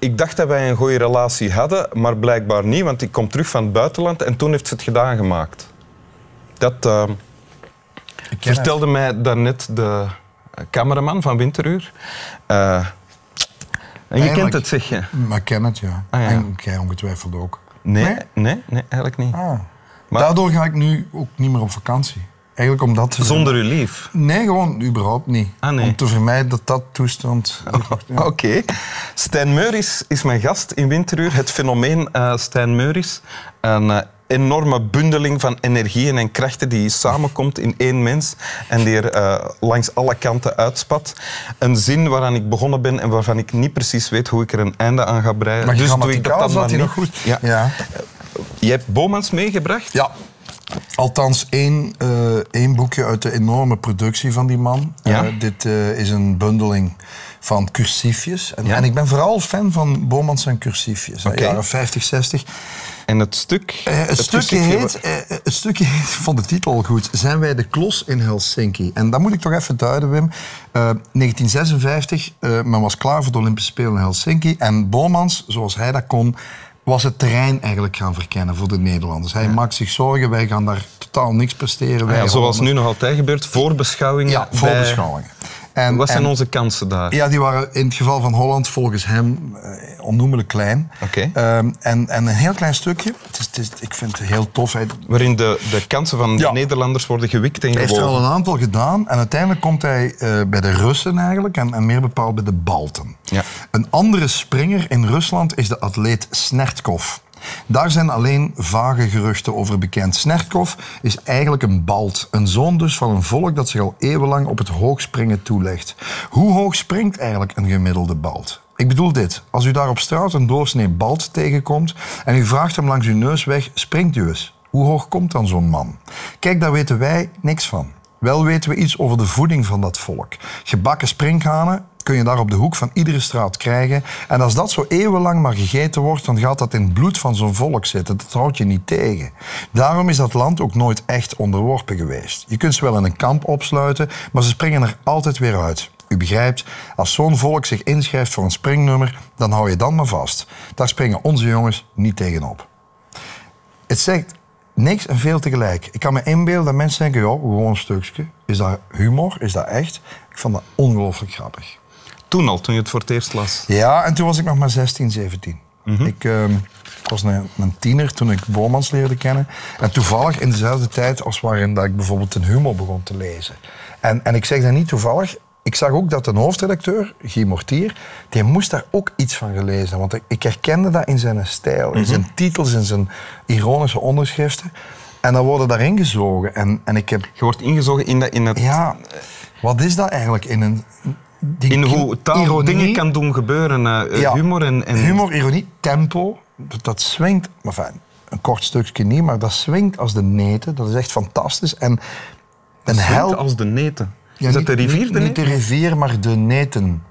Ik dacht dat wij een goede relatie hadden, maar blijkbaar niet, want ik kom terug van het buitenland en toen heeft ze het gedaan gemaakt. Dat eh, ken vertelde mij daarnet de cameraman van Winteruur. Eh, en je kent het, zeg je? Maar ik ken het, ja. Ah, ja. En jij ongetwijfeld ook. Nee, Nee? nee, nee, eigenlijk niet. Ah. Maar- Daardoor ga ik nu ook niet meer op vakantie. Eigenlijk omdat... Zonder uw lief. Nee, gewoon überhaupt niet. Ah, nee. Om te vermijden dat dat toestand... Ja. Oké. Stijn Meuris is mijn gast in Winteruur. Het fenomeen eh Stijn Meuris. Een eh, enorme bundeling van energieën en krachten die samenkomt in één mens en die er eh, langs alle kanten uitspat. Een zin waaraan ik begonnen ben en waarvan ik niet precies weet hoe ik er een einde aan ga breien. Maar dus doe ik dat dan maar niet. nog goed. Ja. ja. Je hebt Bomans meegebracht? Ja. Althans, één, eh, één boekje uit de enorme productie van die man. Ja. Eh, dit eh, is een bundeling van cursiefjes. En, Ja. en ik ben vooral fan van Bomans en cursiefjes. Okay. Jaren 50, 60. En het stuk? Het, stukje heet, het stukje heet, vond de titel goed, Zijn wij de klos in Helsinki? En dat moet ik toch even duiden, Wim. Eh, 1956, eh, men was klaar voor de Olympische Spelen in Helsinki. En Bomans, zoals hij dat kon, was het terrein eigenlijk gaan verkennen voor de Nederlanders. Hij maakt zich zorgen, wij gaan daar totaal niks presteren. Ah ja, zoals nu nog altijd gebeurt, voorbeschouwingen. Ja, bij- voorbeschouwingen. En, Wat zijn en- onze kansen daar? ja, die waren in het geval van Holland volgens hem eh, onnoemelijk klein. Oké. Ehm, en, en een heel klein stukje. Het is, het is, ik vind het heel tof. Hij, Waarin de, de kansen van Ja. de Nederlanders worden gewikt en Hij heeft er al een aantal gedaan en uiteindelijk komt hij eh, bij de Russen eigenlijk en, en meer bepaald bij de Balten. Ja. Een andere springer in Rusland is de atleet Snertkov. Daar zijn alleen vage geruchten over bekend. Snertkov is eigenlijk een Balt, een zoon dus van een volk dat zich al eeuwenlang op het hoogspringen toelegt. Hoe hoog springt eigenlijk een gemiddelde Balt? Ik bedoel dit, als u daar op straat een doorsnee Balt tegenkomt en u vraagt hem langs uw neus weg, springt u eens. Hoe hoog komt dan zo'n man? Kijk, daar weten wij niks van. Wel weten we iets over de voeding van dat volk. Gebakken sprinkhanen kun je daar op de hoek van iedere straat krijgen. En als dat zo eeuwenlang maar gegeten wordt, dan gaat dat in het bloed van zo'n volk zitten. Dat houdt je niet tegen. Daarom is dat land ook nooit echt onderworpen geweest. Je kunt ze wel in een kamp opsluiten, maar ze springen er altijd weer uit. U begrijpt, als zo'n volk zich inschrijft voor een springnummer, dan hou je dan maar vast. Daar springen onze jongens niet tegenop. Het zegt niks en veel tegelijk. Ik kan me inbeelden dat mensen denken, ja, gewoon een stukje. Is dat humor? Is dat echt? Ik vond dat ongelooflijk grappig. Toen al, toen je het voor het eerst las. Ja, en toen was ik nog maar 16, 17. Ik, ehm, ik was een, een tiener toen ik Bormans leerde kennen. En toevallig in dezelfde tijd als waarin dat ik bijvoorbeeld een humor begon te lezen. En, en ik zeg dat niet toevallig. Ik zag ook dat een hoofdredacteur, Guy Mortier, die moest daar ook iets van gelezen. Want ik, herkende dat in zijn stijl, in zijn titels, in zijn ironische onderschriften. En dan worden daarin gezogen. En, en ik heb, Je wordt ingezogen in, dat, in, het, ja, wat is dat eigenlijk in een... die in hoe taal ironie? dingen kan doen gebeuren. eh, Ja. Humor en... en Humor, ironie, tempo, dat, dat swingt. Maar enfin, een kort stukje niet, maar dat swingt als de neten. Dat is echt fantastisch. En een als de neten. Ja, is dat de rivier? Niet, de niet de rivier, maar de neten.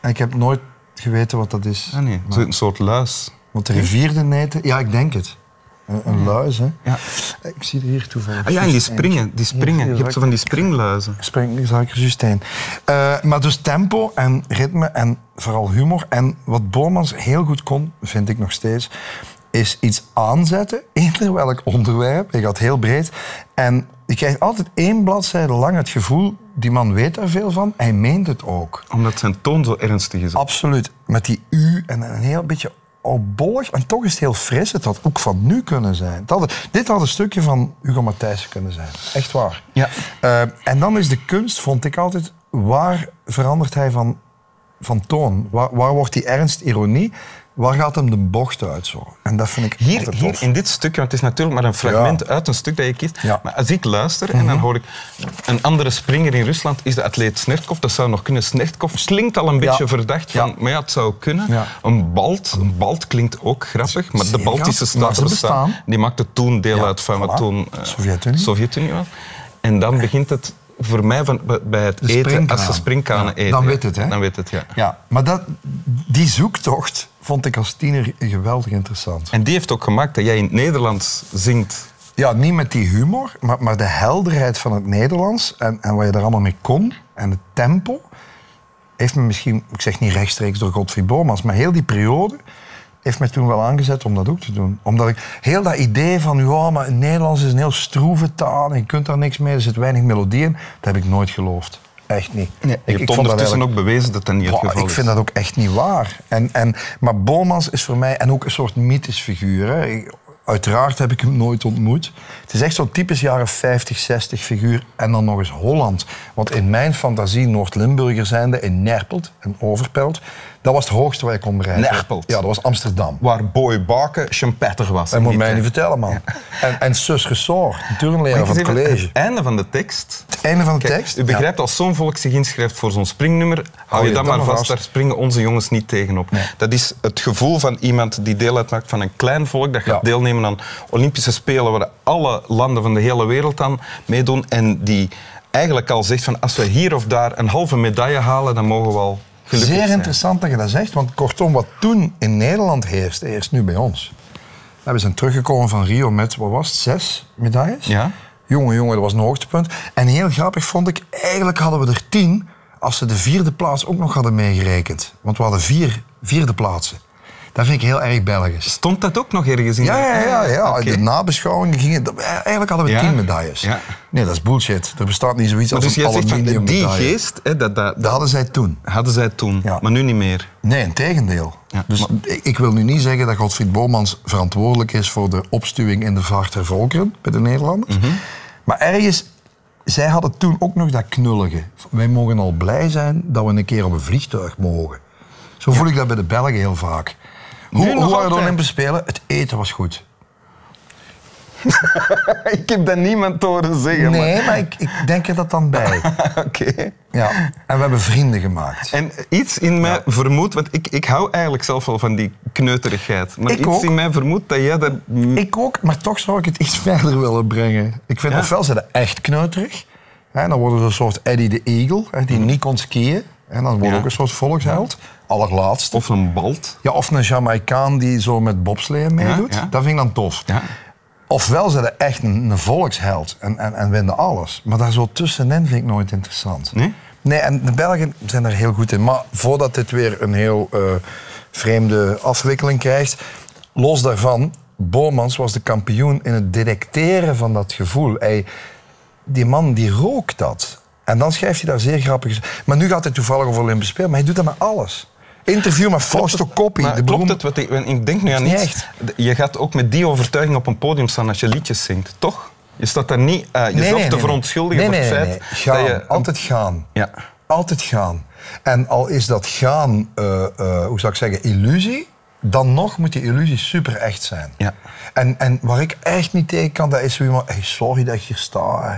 En ik heb nooit geweten wat dat is. Ah, nee, Maar- zo- een soort luis. want de rivier, de neten, ja, ik denk het. Een, een luis, hè. Ja. Ik zie er hier toevallig. Ah ja, en die springen. Die springen. Je hebt zo van die springluizen. Er juist een. Eh, maar dus tempo en ritme en vooral humor. En wat Bormans heel goed kon, vind ik nog steeds, is iets aanzetten, eender welk onderwerp. Hij gaat heel breed. En je krijgt altijd één bladzijde lang het gevoel, die man weet daar veel van, hij meent het ook. Omdat zijn toon zo ernstig is. Absoluut. Met die U en een heel beetje opbollig. En toch is het heel fris. Het had ook van nu kunnen zijn. Had- dit had een stukje van Hugo Matthijssen kunnen zijn. Echt waar. Ja. Eh, en dan is de kunst, vond ik altijd, waar verandert hij van, van toon? Waar, waar wordt die ernst, ironie? Waar gaat hem de bocht uit zo? En dat vind ik Hier, hier in dit stukje, want het is natuurlijk maar een fragment uit een stuk dat je kiest. Ja. Mhm. Maar als ik luister en dan hoor ik een andere springer in Rusland is de atleet Snertkov. Dat zou nog kunnen. Snertkov klinkt al een beetje verdacht van, Ja. maar ja, het zou kunnen. Een balt, een balt klinkt ook grappig, maar de Baltische staten. Die maakten toen deel uit van wat toen eh, Sovjet-Unie. Sovjet-Unie was. En dan begint het voor mij van, bij het De eten, als ze springkanen eten. dan weet het, hè? Dan weet het, ja. Ja, maar dat, die zoektocht vond ik als tiener geweldig interessant. En die heeft ook gemaakt dat jij in het Nederlands zingt Ja, niet met die humor, maar, maar de helderheid van het Nederlands en, en wat je daar allemaal mee kon en het tempo. heeft me misschien, ik zeg niet rechtstreeks door Godfried Bomans, maar heel die periode heeft mij toen wel aangezet om dat ook te doen. Omdat ik heel dat idee van, ja, maar het Nederlands is een heel stroeve taal en je kunt daar niks mee, er zit weinig melodie in, dat heb ik nooit geloofd. Echt niet. je ik, hebt ondertussen ook bewezen dat dat niet het geval ik is. vind dat ook echt niet waar. En, en, maar Bomans is voor mij, en ook een soort mythisch figuur. Hè. Ik- uiteraard heb ik hem nooit ontmoet. Het is echt zo'n typisch jaren 50, 60 figuur. En dan nog eens Holland. Want in mijn fantasie, Noord-Limburger zijnde, in Nerpelt en Overpelt, dat was het hoogste waar je kon bereiken. Nerpelt. Ja, dat was Amsterdam. Waar Boy Baken champetter was. Dat moet mij niet vertellen, man. En, en Sus Resort, de turnleraar van het college. Het einde van de tekst. Het einde van de Kijk, tekst. u begrijpt, als zo'n volk zich inschrijft voor zo'n springnummer, hou je dan maar vast, daar springen onze jongens niet tegenop. Dat is het gevoel van iemand die deel uitmaakt van een klein volk, dat gaat Ja. deelnemen aan Olympische Spelen, waar alle landen van de hele wereld aan meedoen, en die eigenlijk al zegt van als we hier of daar een halve medaille halen, dan mogen we al gelukkig Zeer interessant dat je dat zegt, want kortom, wat toen in Nederland heerste, heerst nu bij ons. We zijn teruggekomen van Rio met, wat was het, zes medailles? Ja. Jongen, jongen, dat was een hoogtepunt. En heel grappig vond ik, eigenlijk hadden we er tien als ze de vierde plaats ook nog hadden meegerekend. Want we hadden vier vierde plaatsen. Dat vind ik heel erg Belgisch. Stond dat ook nog ergens in? Ja, ja, ja. ja. Oké. De nabeschouwing gingen... Eigenlijk hadden we Ja. tien medailles. Ja. Nee, dat is bullshit. Er bestaat niet zoiets Maar als dus een jij zegt van aluminium die medaille. geest, hè, dat, dat, Dat dat hadden zij toen. hadden zij toen, maar nu niet meer. Nee, in tegendeel. Dus maar- ik, ik wil nu niet zeggen dat Godfried Bomans verantwoordelijk is voor de opstuwing in de vaart der volkeren bij de Nederlanders. Mhm. Maar ergens, zij hadden toen ook nog dat knullige. Wij mogen al blij zijn dat we een keer op een vliegtuig mogen. Zo voel ik dat bij de Belgen heel vaak. Hoe, hoe waren de. Olympische Spelen? Het eten was goed. ik heb dat niemand horen zeggen. Nee, maar ik, ik denk er dat dan bij. Oké. Ja. En we hebben vrienden gemaakt. En iets in mij vermoedt, want ik, ik hou eigenlijk zelf wel van die kneuterigheid. Maar Ik iets ook. in mij vermoedt dat jij dat... Ik ook, maar toch zou ik het iets verder willen brengen. Ik vind Ja? ofwel ze echt kneuterig. Hè, dan worden ze een soort Eddie de Eagle, hè, die niet kon skiën. En dan wordt Ja. ook een soort volksheld. Allerlaatste. Of een balt. Ja, of een Jamaicaan die zo met bobsleeën meedoet. Ja. Dat vind ik dan tof. Ja. Ofwel zijn ze echt een, een volksheld en, en, en winnen alles. Maar daar zo tussenin vind ik nooit interessant. Nee? Nee, en de Belgen zijn er heel goed in. Maar voordat dit weer een heel eh, vreemde afwikkeling krijgt, los daarvan, Bomans was de kampioen in het detecteren van dat gevoel. Hij, die man die rookt dat. En dan schrijft hij daar zeer grappig. Maar nu gaat hij toevallig over Olympische Spelen, maar hij doet dat met alles. Interview met Fausto Coppi. Maar de klopt het? Wat ik, denk nu aan Niet iets. echt. Je gaat ook met die overtuiging op een podium staan als je liedjes zingt, toch? Je staat daar niet eh, jezelf Nee, nee, te verontschuldigen nee. voor het feit. Gaan, dat je... Altijd gaan. Ja. Altijd gaan. En al is dat gaan, eh, eh, hoe zou ik zeggen, illusie, dan nog moet die illusie super echt zijn. Ja. En, en waar ik echt niet tegen kan, dat is zo iemand, hey, sorry dat ik hier sta. hè.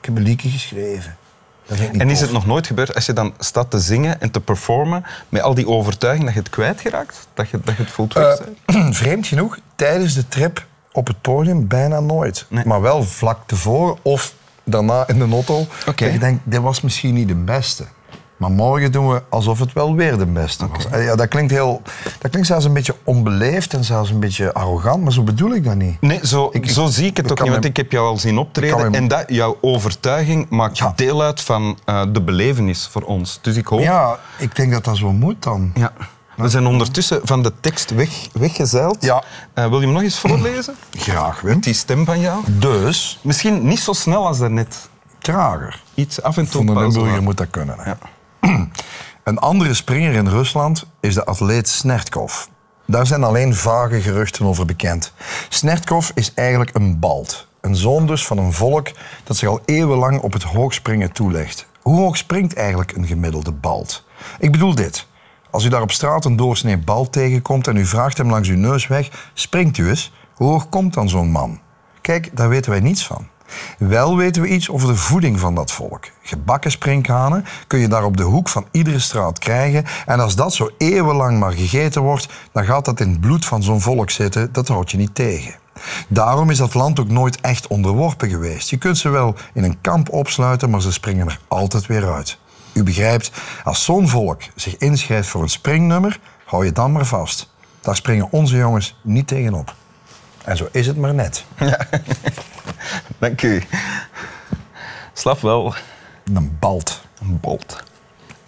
Ik heb een liedje geschreven. En is het nog nooit gebeurd als je dan staat te zingen en te performen met al die overtuiging dat je het kwijtgeraakt? Dat je, dat je het voelt weg zijn? Vreemd genoeg, tijdens de trip op het podium bijna nooit. Nee. Maar wel vlak tevoren of daarna in de auto. Oké. Dat je denkt, dit was misschien niet de beste. Maar morgen doen we alsof het wel weer de beste was. En Ja, dat, klinkt heel, dat klinkt zelfs een beetje onbeleefd en zelfs een beetje arrogant, maar zo bedoel ik dat niet. Nee, zo, Ik- zo zie ik het ook niet, want ik heb jou al zien optreden. En dat, jouw overtuiging maakt Ja. deel uit van eh, de belevenis voor ons. Dus ik hoop... Ja, ik denk dat dat zo moet dan. Ja. We zijn ondertussen van de tekst weg, weggezeild. Ja. Eh, wil je hem nog eens voorlezen? Graag, Wim. Die stem van jou? Dus, Misschien niet zo snel als daarnet. trager. Iets af en toe Van laten. moet dat kunnen. Hè. Ja. Een andere springer in Rusland is de atleet Snertkov. Daar zijn alleen vage geruchten over bekend. Snertkov is eigenlijk een balt. Een zoon dus van een volk dat zich al eeuwenlang op het hoogspringen toelegt. Hoe hoog springt eigenlijk een gemiddelde balt? Ik bedoel dit. Als u daar op straat een doorsnee bal tegenkomt en u vraagt hem langs uw neus weg, springt u eens. Hoe hoog komt dan zo'n man? Kijk, daar weten wij niets van. Wel weten we iets over de voeding van dat volk. Gebakken sprinkhanen kun je daar op de hoek van iedere straat krijgen. En als dat zo eeuwenlang maar gegeten wordt, dan gaat dat in het bloed van zo'n volk zitten. Dat houdt je niet tegen. Daarom is dat land ook nooit echt onderworpen geweest. Je kunt ze wel in een kamp opsluiten, maar ze springen er altijd weer uit. U begrijpt, als zo'n volk zich inschrijft voor een springnummer, hou je dan maar vast. Daar springen onze jongens niet tegenop. En zo is het maar net. Dank u. Slap wel. Een balt. Een bolt.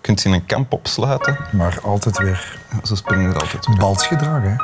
kunt ze in een kamp opsluiten. Maar altijd weer Ze springen er altijd weer. baltsgedrag, hè.